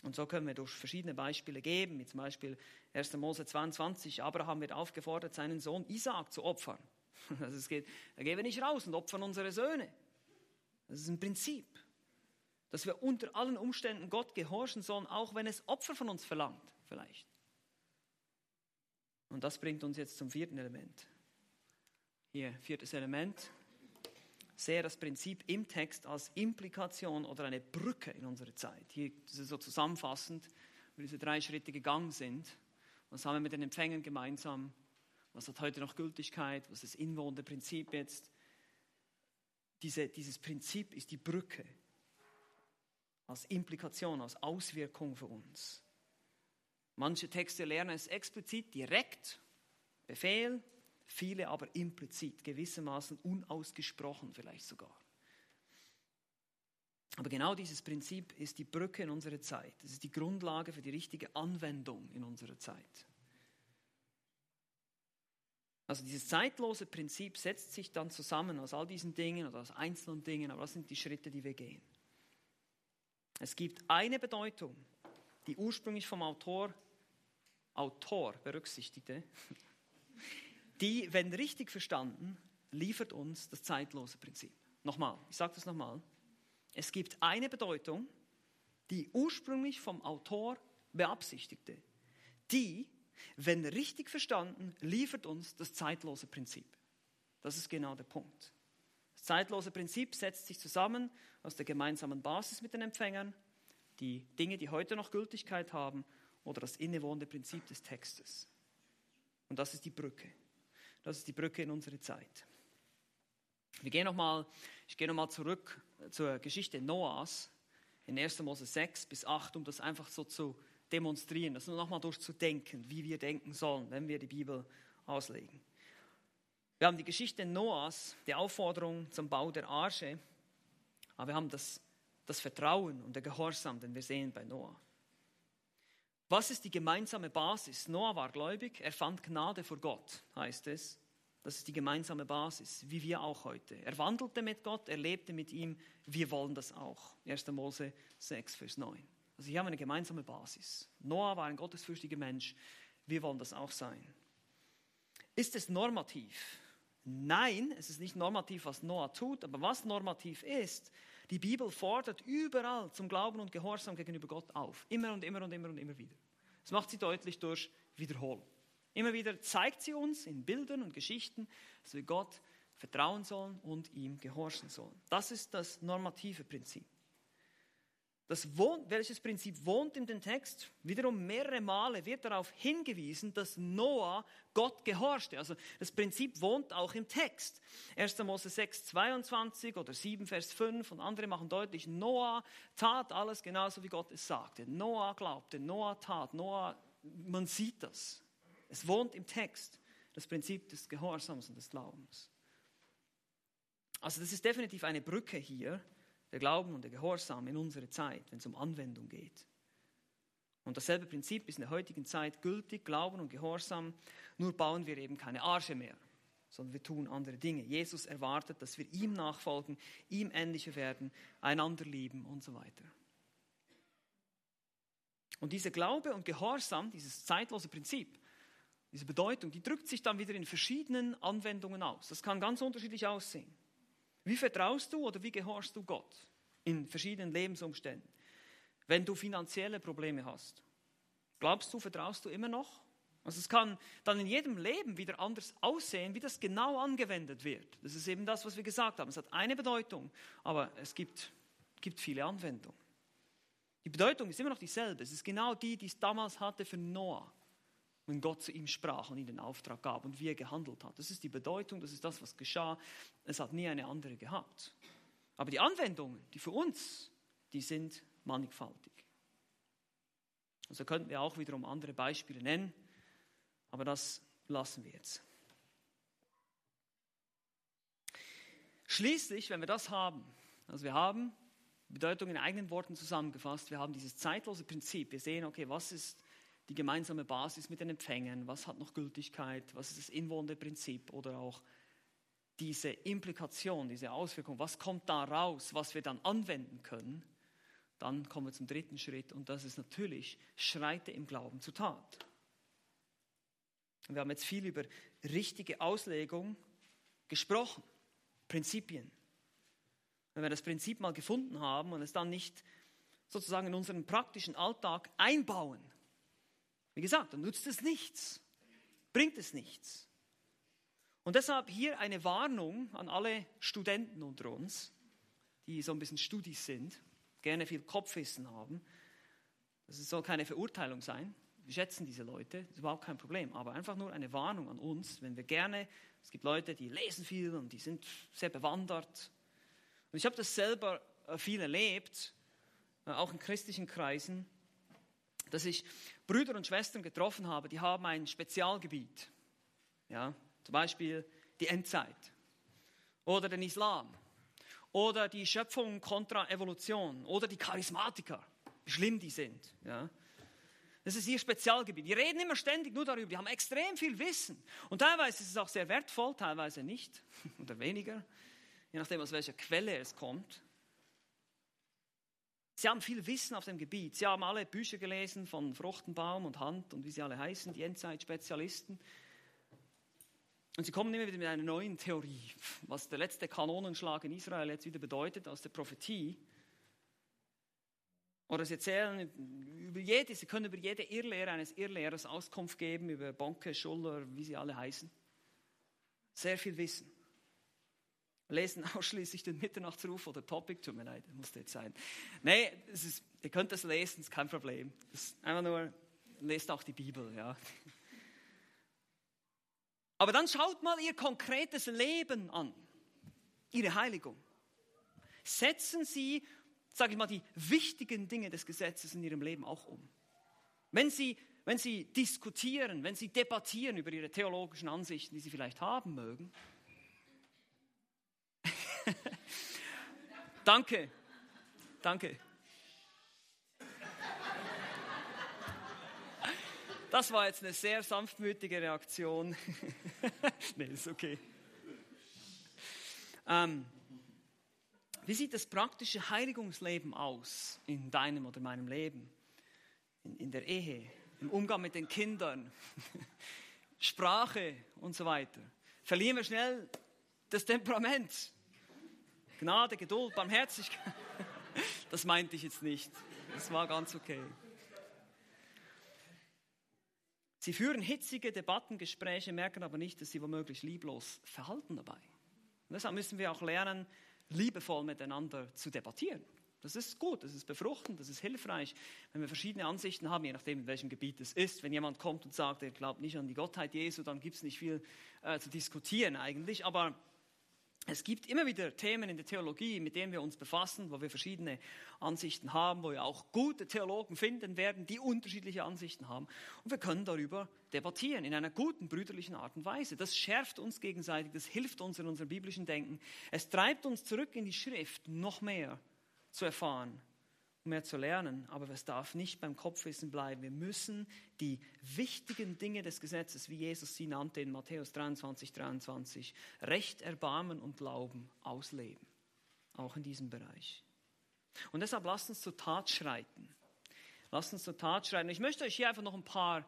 Und so können wir durch verschiedene Beispiele geben, wie zum Beispiel 1. Mose 22, Abraham wird aufgefordert, seinen Sohn Isaac zu opfern. Also es geht, da gehen wir nicht raus und opfern unsere Söhne. Das ist ein Prinzip dass wir unter allen Umständen Gott gehorchen sollen, auch wenn es Opfer von uns verlangt, vielleicht. Und das bringt uns jetzt zum vierten Element. Hier, viertes Element. Sehe das Prinzip im Text als Implikation oder eine Brücke in unsere Zeit. Hier das ist so zusammenfassend, wie diese drei Schritte gegangen sind. Was haben wir mit den Empfängern gemeinsam? Was hat heute noch Gültigkeit? Was ist das inwohnende Prinzip jetzt? Diese, dieses Prinzip ist die Brücke als Implikation, als Auswirkung für uns. Manche Texte lernen es explizit direkt, Befehl, viele aber implizit, gewissermaßen unausgesprochen vielleicht sogar. Aber genau dieses Prinzip ist die Brücke in unserer Zeit. Es ist die Grundlage für die richtige Anwendung in unserer Zeit. Also dieses zeitlose Prinzip setzt sich dann zusammen aus all diesen Dingen oder aus einzelnen Dingen, aber das sind die Schritte, die wir gehen. Es gibt eine Bedeutung, die ursprünglich vom Autor, Autor berücksichtigte, die, wenn richtig verstanden, liefert uns das zeitlose Prinzip. Nochmal, ich sage das nochmal. Es gibt eine Bedeutung, die ursprünglich vom Autor beabsichtigte, die, wenn richtig verstanden, liefert uns das zeitlose Prinzip. Das ist genau der Punkt. Zeitlose Prinzip setzt sich zusammen aus der gemeinsamen Basis mit den Empfängern, die Dinge, die heute noch Gültigkeit haben, oder das innewohnende Prinzip des Textes. Und das ist die Brücke. Das ist die Brücke in unsere Zeit. Wir gehen noch mal, ich gehe nochmal zurück zur Geschichte Noahs in 1. Mose 6 bis 8, um das einfach so zu demonstrieren, das nur nochmal durchzudenken, wie wir denken sollen, wenn wir die Bibel auslegen. Wir haben die Geschichte Noahs, die Aufforderung zum Bau der Arche, aber wir haben das, das Vertrauen und der Gehorsam, den wir sehen bei Noah. Was ist die gemeinsame Basis? Noah war gläubig, er fand Gnade vor Gott, heißt es. Das ist die gemeinsame Basis, wie wir auch heute. Er wandelte mit Gott, er lebte mit ihm, wir wollen das auch. 1. Mose 6, Vers 9. Also hier haben wir eine gemeinsame Basis. Noah war ein gottesfürchtiger Mensch, wir wollen das auch sein. Ist es normativ? Nein, es ist nicht normativ, was Noah tut, aber was normativ ist, die Bibel fordert überall zum Glauben und Gehorsam gegenüber Gott auf. Immer und immer und immer und immer wieder. Das macht sie deutlich durch Wiederholung. Immer wieder zeigt sie uns in Bildern und Geschichten, dass wir Gott vertrauen sollen und ihm gehorchen sollen. Das ist das normative Prinzip. Das wohnt, welches Prinzip wohnt in dem Text? Wiederum mehrere Male wird darauf hingewiesen, dass Noah Gott gehorchte. Also das Prinzip wohnt auch im Text. 1. Mose 6, 22 oder 7, Vers 5 und andere machen deutlich, Noah tat alles genauso, wie Gott es sagte. Noah glaubte, Noah tat, Noah, man sieht das. Es wohnt im Text, das Prinzip des Gehorsams und des Glaubens. Also das ist definitiv eine Brücke hier der Glauben und der Gehorsam in unsere Zeit, wenn es um Anwendung geht. Und dasselbe Prinzip ist in der heutigen Zeit gültig, Glauben und Gehorsam, nur bauen wir eben keine Arche mehr, sondern wir tun andere Dinge. Jesus erwartet, dass wir ihm nachfolgen, ihm ähnlicher werden, einander lieben und so weiter. Und diese Glaube und Gehorsam, dieses zeitlose Prinzip, diese Bedeutung, die drückt sich dann wieder in verschiedenen Anwendungen aus. Das kann ganz unterschiedlich aussehen. Wie vertraust du oder wie gehorchst du Gott in verschiedenen Lebensumständen? Wenn du finanzielle Probleme hast, glaubst du, vertraust du immer noch? Also es kann dann in jedem Leben wieder anders aussehen, wie das genau angewendet wird. Das ist eben das, was wir gesagt haben. Es hat eine Bedeutung, aber es gibt, gibt viele Anwendungen. Die Bedeutung ist immer noch dieselbe. Es ist genau die, die es damals hatte für Noah wenn Gott zu ihm sprach und ihm den Auftrag gab und wie er gehandelt hat. Das ist die Bedeutung, das ist das, was geschah. Es hat nie eine andere gehabt. Aber die Anwendungen, die für uns, die sind mannigfaltig. Also könnten wir auch wiederum andere Beispiele nennen, aber das lassen wir jetzt. Schließlich, wenn wir das haben, also wir haben Bedeutung in eigenen Worten zusammengefasst, wir haben dieses zeitlose Prinzip, wir sehen, okay, was ist die gemeinsame Basis mit den Empfängen, was hat noch Gültigkeit, was ist das inwohnende Prinzip? Oder auch diese Implikation, diese Auswirkung, was kommt da raus, was wir dann anwenden können, dann kommen wir zum dritten Schritt und das ist natürlich, schreite im Glauben zur Tat. Wir haben jetzt viel über richtige Auslegung gesprochen, Prinzipien. Wenn wir das Prinzip mal gefunden haben und es dann nicht sozusagen in unseren praktischen Alltag einbauen, wie gesagt, dann nutzt es nichts, bringt es nichts. Und deshalb hier eine Warnung an alle Studenten unter uns, die so ein bisschen Studis sind, gerne viel Kopfwissen haben. Das soll keine Verurteilung sein. Wir schätzen diese Leute, das ist überhaupt kein Problem. Aber einfach nur eine Warnung an uns, wenn wir gerne, es gibt Leute, die lesen viel und die sind sehr bewandert. Und ich habe das selber äh, viel erlebt, äh, auch in christlichen Kreisen dass ich Brüder und Schwestern getroffen habe, die haben ein Spezialgebiet. Ja, zum Beispiel die Endzeit oder den Islam oder die Schöpfung kontra Evolution oder die Charismatiker, wie schlimm die sind. Ja. Das ist ihr Spezialgebiet. Die reden immer ständig nur darüber. Die haben extrem viel Wissen. Und teilweise ist es auch sehr wertvoll, teilweise nicht oder weniger, je nachdem, aus welcher Quelle es kommt. Sie haben viel Wissen auf dem Gebiet. Sie haben alle Bücher gelesen von Fruchtenbaum und Hand und wie sie alle heißen, die Endzeitspezialisten. Und sie kommen immer wieder mit einer neuen Theorie, was der letzte Kanonenschlag in Israel jetzt wieder bedeutet aus der Prophetie. Oder sie erzählen über jede, sie können über jede Irrlehre eines Irrlehrers Auskunft geben, über Bonke, Schuller, wie sie alle heißen. Sehr viel Wissen lesen ausschließlich den Mitternachtsruf oder Topic. Tut mir leid, muss jetzt sein. Nee, es ist, ihr könnt das lesen, ist kein Problem. Ist einfach nur, lest auch die Bibel, ja. Aber dann schaut mal ihr konkretes Leben an, ihre Heiligung. Setzen Sie, sage ich mal, die wichtigen Dinge des Gesetzes in Ihrem Leben auch um. Wenn Sie, wenn Sie diskutieren, wenn Sie debattieren über Ihre theologischen Ansichten, die Sie vielleicht haben mögen, danke, danke. Das war jetzt eine sehr sanftmütige Reaktion. nee, ist okay. Ähm, wie sieht das praktische Heiligungsleben aus in deinem oder meinem Leben? In, in der Ehe, im Umgang mit den Kindern, Sprache und so weiter. verlieren wir schnell das Temperament. Gnade, Geduld, Barmherzigkeit. Das meinte ich jetzt nicht. Das war ganz okay. Sie führen hitzige Debatten, Gespräche, merken aber nicht, dass sie womöglich lieblos verhalten dabei. Und deshalb müssen wir auch lernen, liebevoll miteinander zu debattieren. Das ist gut, das ist befruchtend, das ist hilfreich, wenn wir verschiedene Ansichten haben, je nachdem, in welchem Gebiet es ist. Wenn jemand kommt und sagt, er glaubt nicht an die Gottheit Jesu, dann gibt es nicht viel äh, zu diskutieren eigentlich. Aber es gibt immer wieder Themen in der Theologie, mit denen wir uns befassen, wo wir verschiedene Ansichten haben, wo wir auch gute Theologen finden werden, die unterschiedliche Ansichten haben. Und wir können darüber debattieren in einer guten brüderlichen Art und Weise. Das schärft uns gegenseitig, das hilft uns in unserem biblischen Denken. Es treibt uns zurück in die Schrift, noch mehr zu erfahren mehr zu lernen, aber es darf nicht beim Kopfwissen bleiben. Wir müssen die wichtigen Dinge des Gesetzes, wie Jesus sie nannte in Matthäus 23, 23, Recht, Erbarmen und Glauben ausleben. Auch in diesem Bereich. Und deshalb lasst uns zur Tat schreiten. Lasst uns zur Tat schreiten. Ich möchte euch hier einfach noch ein paar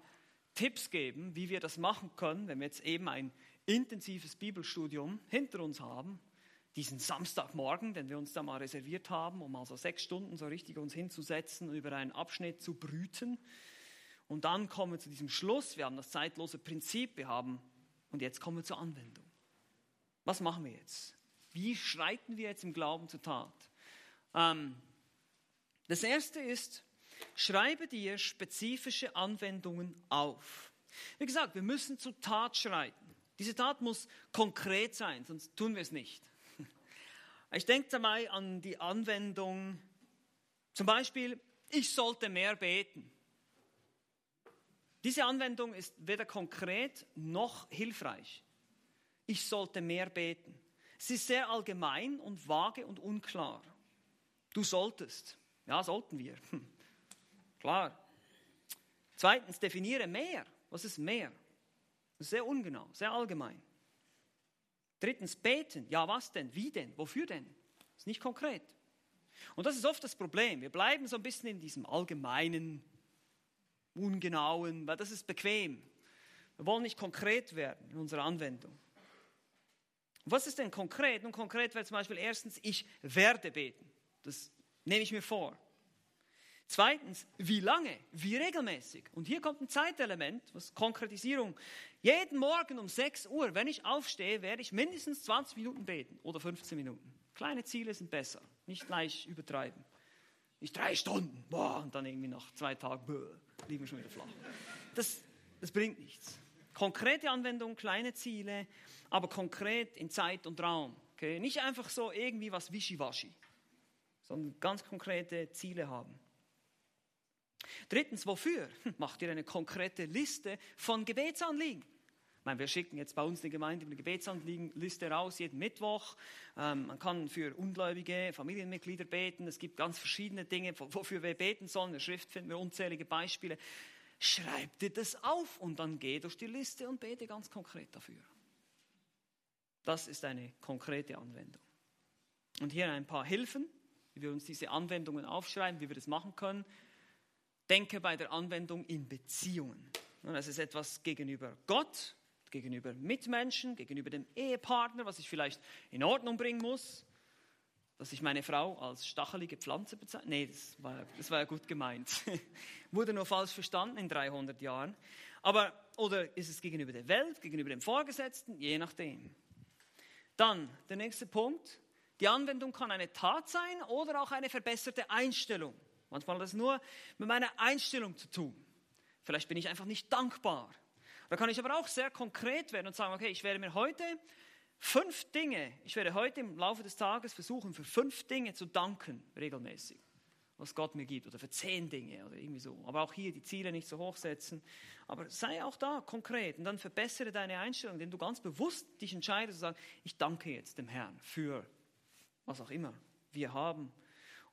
Tipps geben, wie wir das machen können, wenn wir jetzt eben ein intensives Bibelstudium hinter uns haben diesen Samstagmorgen, den wir uns da mal reserviert haben, um also sechs Stunden so richtig uns hinzusetzen und über einen Abschnitt zu brüten. Und dann kommen wir zu diesem Schluss. Wir haben das zeitlose Prinzip. Wir haben, und jetzt kommen wir zur Anwendung. Was machen wir jetzt? Wie schreiten wir jetzt im Glauben zur Tat? Ähm, das erste ist, schreibe dir spezifische Anwendungen auf. Wie gesagt, wir müssen zur Tat schreiten. Diese Tat muss konkret sein, sonst tun wir es nicht. Ich denke dabei an die Anwendung, zum Beispiel, ich sollte mehr beten. Diese Anwendung ist weder konkret noch hilfreich. Ich sollte mehr beten. Sie ist sehr allgemein und vage und unklar. Du solltest. Ja, sollten wir. Hm. Klar. Zweitens, definiere mehr. Was ist mehr? Sehr ungenau, sehr allgemein. Drittens, beten. Ja, was denn? Wie denn? Wofür denn? Das ist nicht konkret. Und das ist oft das Problem. Wir bleiben so ein bisschen in diesem allgemeinen, ungenauen, weil das ist bequem. Wir wollen nicht konkret werden in unserer Anwendung. was ist denn konkret? Nun, konkret wäre zum Beispiel erstens, ich werde beten. Das nehme ich mir vor. Zweitens, wie lange, wie regelmäßig. Und hier kommt ein Zeitelement, was Konkretisierung. Jeden Morgen um 6 Uhr, wenn ich aufstehe, werde ich mindestens 20 Minuten beten oder 15 Minuten. Kleine Ziele sind besser, nicht gleich übertreiben. Nicht drei Stunden, boah, und dann irgendwie nach zwei Tagen, bäh, liegen wir schon wieder flach. Das, das bringt nichts. Konkrete Anwendung, kleine Ziele, aber konkret in Zeit und Raum. Okay? Nicht einfach so irgendwie was wischiwaschi, sondern ganz konkrete Ziele haben. Drittens, wofür? Hm, macht ihr eine konkrete Liste von Gebetsanliegen. Ich meine, wir schicken jetzt bei uns in der Gemeinde eine Gebetsanliegenliste raus, jeden Mittwoch. Ähm, man kann für ungläubige Familienmitglieder beten. Es gibt ganz verschiedene Dinge, wofür wir beten sollen. In der Schrift finden wir unzählige Beispiele. Schreib dir das auf und dann geh durch die Liste und bete ganz konkret dafür. Das ist eine konkrete Anwendung. Und hier ein paar Hilfen, wie wir uns diese Anwendungen aufschreiben, wie wir das machen können. Denke bei der Anwendung in Beziehungen. Das ist etwas gegenüber Gott, gegenüber Mitmenschen, gegenüber dem Ehepartner, was ich vielleicht in Ordnung bringen muss, dass ich meine Frau als stachelige Pflanze bezeichne. Nee, das war, das war ja gut gemeint. Wurde nur falsch verstanden in 300 Jahren. Aber, oder ist es gegenüber der Welt, gegenüber dem Vorgesetzten, je nachdem. Dann der nächste Punkt. Die Anwendung kann eine Tat sein oder auch eine verbesserte Einstellung. Manchmal hat das nur mit meiner Einstellung zu tun. Vielleicht bin ich einfach nicht dankbar. Da kann ich aber auch sehr konkret werden und sagen, okay, ich werde mir heute fünf Dinge, ich werde heute im Laufe des Tages versuchen, für fünf Dinge zu danken, regelmäßig, was Gott mir gibt, oder für zehn Dinge oder irgendwie so. Aber auch hier die Ziele nicht so hoch setzen. Aber sei auch da konkret und dann verbessere deine Einstellung, indem du ganz bewusst dich entscheidest und sagst, ich danke jetzt dem Herrn für was auch immer wir haben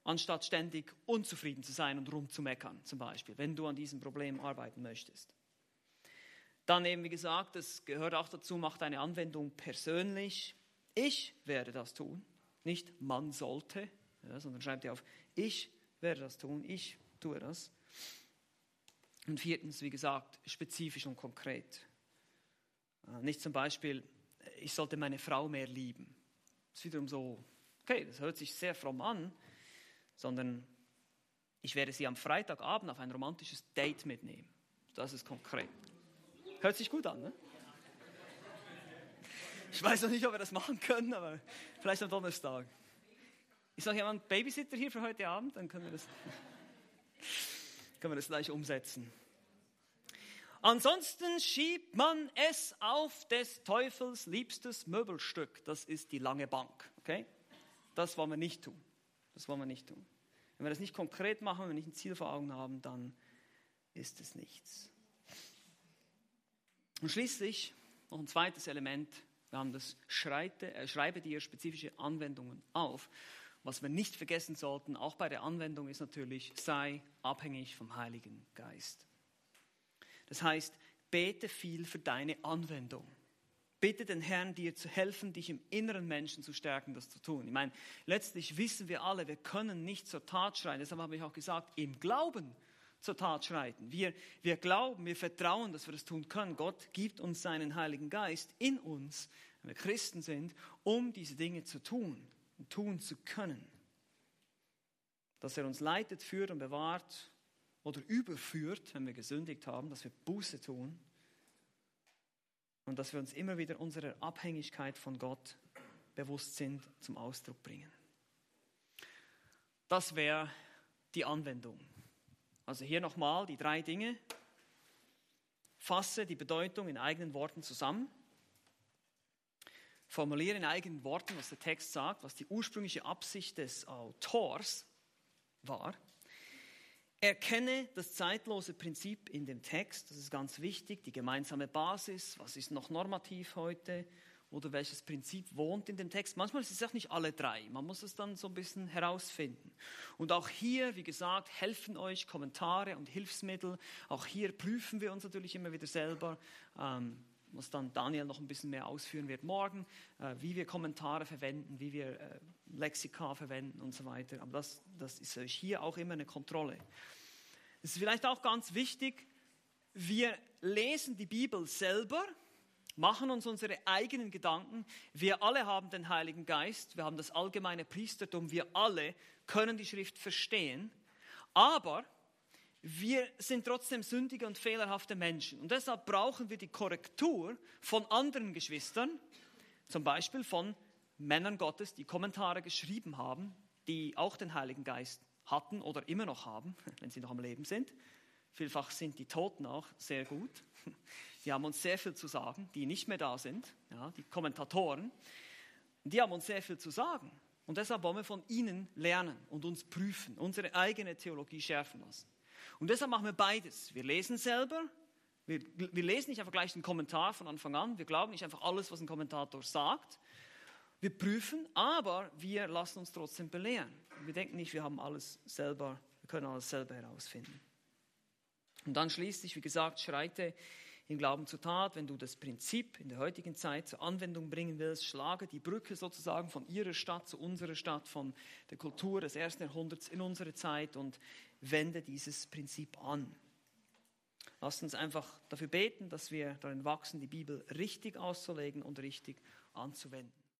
anstatt ständig unzufrieden zu sein und rumzumeckern, zum Beispiel, wenn du an diesem Problem arbeiten möchtest. Dann eben, wie gesagt, das gehört auch dazu, macht eine Anwendung persönlich. Ich werde das tun, nicht man sollte, ja, sondern schreibt ihr auf, ich werde das tun, ich tue das. Und viertens, wie gesagt, spezifisch und konkret. Äh, nicht zum Beispiel, ich sollte meine Frau mehr lieben. Das ist wiederum so, okay, das hört sich sehr fromm an, sondern ich werde sie am Freitagabend auf ein romantisches Date mitnehmen. Das ist konkret. Hört sich gut an, ne? Ich weiß noch nicht, ob wir das machen können, aber vielleicht am Donnerstag. Ist noch jemand Babysitter hier für heute Abend? Dann können wir das, können wir das gleich umsetzen. Ansonsten schiebt man es auf des Teufels liebstes Möbelstück. Das ist die lange Bank. Okay? Das wollen wir nicht tun. Das wollen wir nicht tun. Wenn wir das nicht konkret machen, wenn wir nicht ein Ziel vor Augen haben, dann ist es nichts. Und schließlich noch ein zweites Element. Wir haben das Schreite, äh, Schreibe dir spezifische Anwendungen auf. Was wir nicht vergessen sollten, auch bei der Anwendung, ist natürlich, sei abhängig vom Heiligen Geist. Das heißt, bete viel für deine Anwendung. Bitte den Herrn, dir zu helfen, dich im inneren Menschen zu stärken, das zu tun. Ich meine, letztlich wissen wir alle, wir können nicht zur Tat schreien. Deshalb habe ich auch gesagt, im Glauben zur Tat schreiten. Wir, wir glauben, wir vertrauen, dass wir das tun können. Gott gibt uns seinen Heiligen Geist in uns, wenn wir Christen sind, um diese Dinge zu tun und tun zu können. Dass er uns leitet, führt und bewahrt oder überführt, wenn wir gesündigt haben, dass wir Buße tun und dass wir uns immer wieder unserer Abhängigkeit von Gott bewusst sind, zum Ausdruck bringen. Das wäre die Anwendung. Also hier nochmal die drei Dinge. Fasse die Bedeutung in eigenen Worten zusammen. Formuliere in eigenen Worten, was der Text sagt, was die ursprüngliche Absicht des Autors war. Erkenne das zeitlose Prinzip in dem Text, das ist ganz wichtig, die gemeinsame Basis, was ist noch normativ heute, oder welches Prinzip wohnt in dem Text. Manchmal ist es auch nicht alle drei. Man muss es dann so ein bisschen herausfinden. Und auch hier, wie gesagt, helfen euch Kommentare und Hilfsmittel. Auch hier prüfen wir uns natürlich immer wieder selber. Ähm, was dann Daniel noch ein bisschen mehr ausführen wird morgen, äh, wie wir Kommentare verwenden, wie wir äh, Lexika verwenden und so weiter. Aber das, das ist hier auch immer eine Kontrolle. Es ist vielleicht auch ganz wichtig, wir lesen die Bibel selber machen uns unsere eigenen Gedanken. Wir alle haben den Heiligen Geist, wir haben das allgemeine Priestertum, wir alle können die Schrift verstehen, aber wir sind trotzdem sündige und fehlerhafte Menschen. Und deshalb brauchen wir die Korrektur von anderen Geschwistern, zum Beispiel von Männern Gottes, die Kommentare geschrieben haben, die auch den Heiligen Geist hatten oder immer noch haben, wenn sie noch am Leben sind. Vielfach sind die Toten auch sehr gut. Die haben uns sehr viel zu sagen, die nicht mehr da sind, ja, die Kommentatoren. Die haben uns sehr viel zu sagen. Und deshalb wollen wir von ihnen lernen und uns prüfen, unsere eigene Theologie schärfen lassen. Und deshalb machen wir beides. Wir lesen selber, wir, wir lesen nicht einfach gleich einen Kommentar von Anfang an, wir glauben nicht einfach alles, was ein Kommentator sagt. Wir prüfen, aber wir lassen uns trotzdem belehren. Wir denken nicht, wir haben alles selber, wir können alles selber herausfinden. Und dann schließlich, wie gesagt, schreite im Glauben zur Tat, wenn du das Prinzip in der heutigen Zeit zur Anwendung bringen willst, schlage die Brücke sozusagen von ihrer Stadt zu unserer Stadt, von der Kultur des ersten Jahrhunderts in unsere Zeit und wende dieses Prinzip an. Lasst uns einfach dafür beten, dass wir darin wachsen, die Bibel richtig auszulegen und richtig anzuwenden.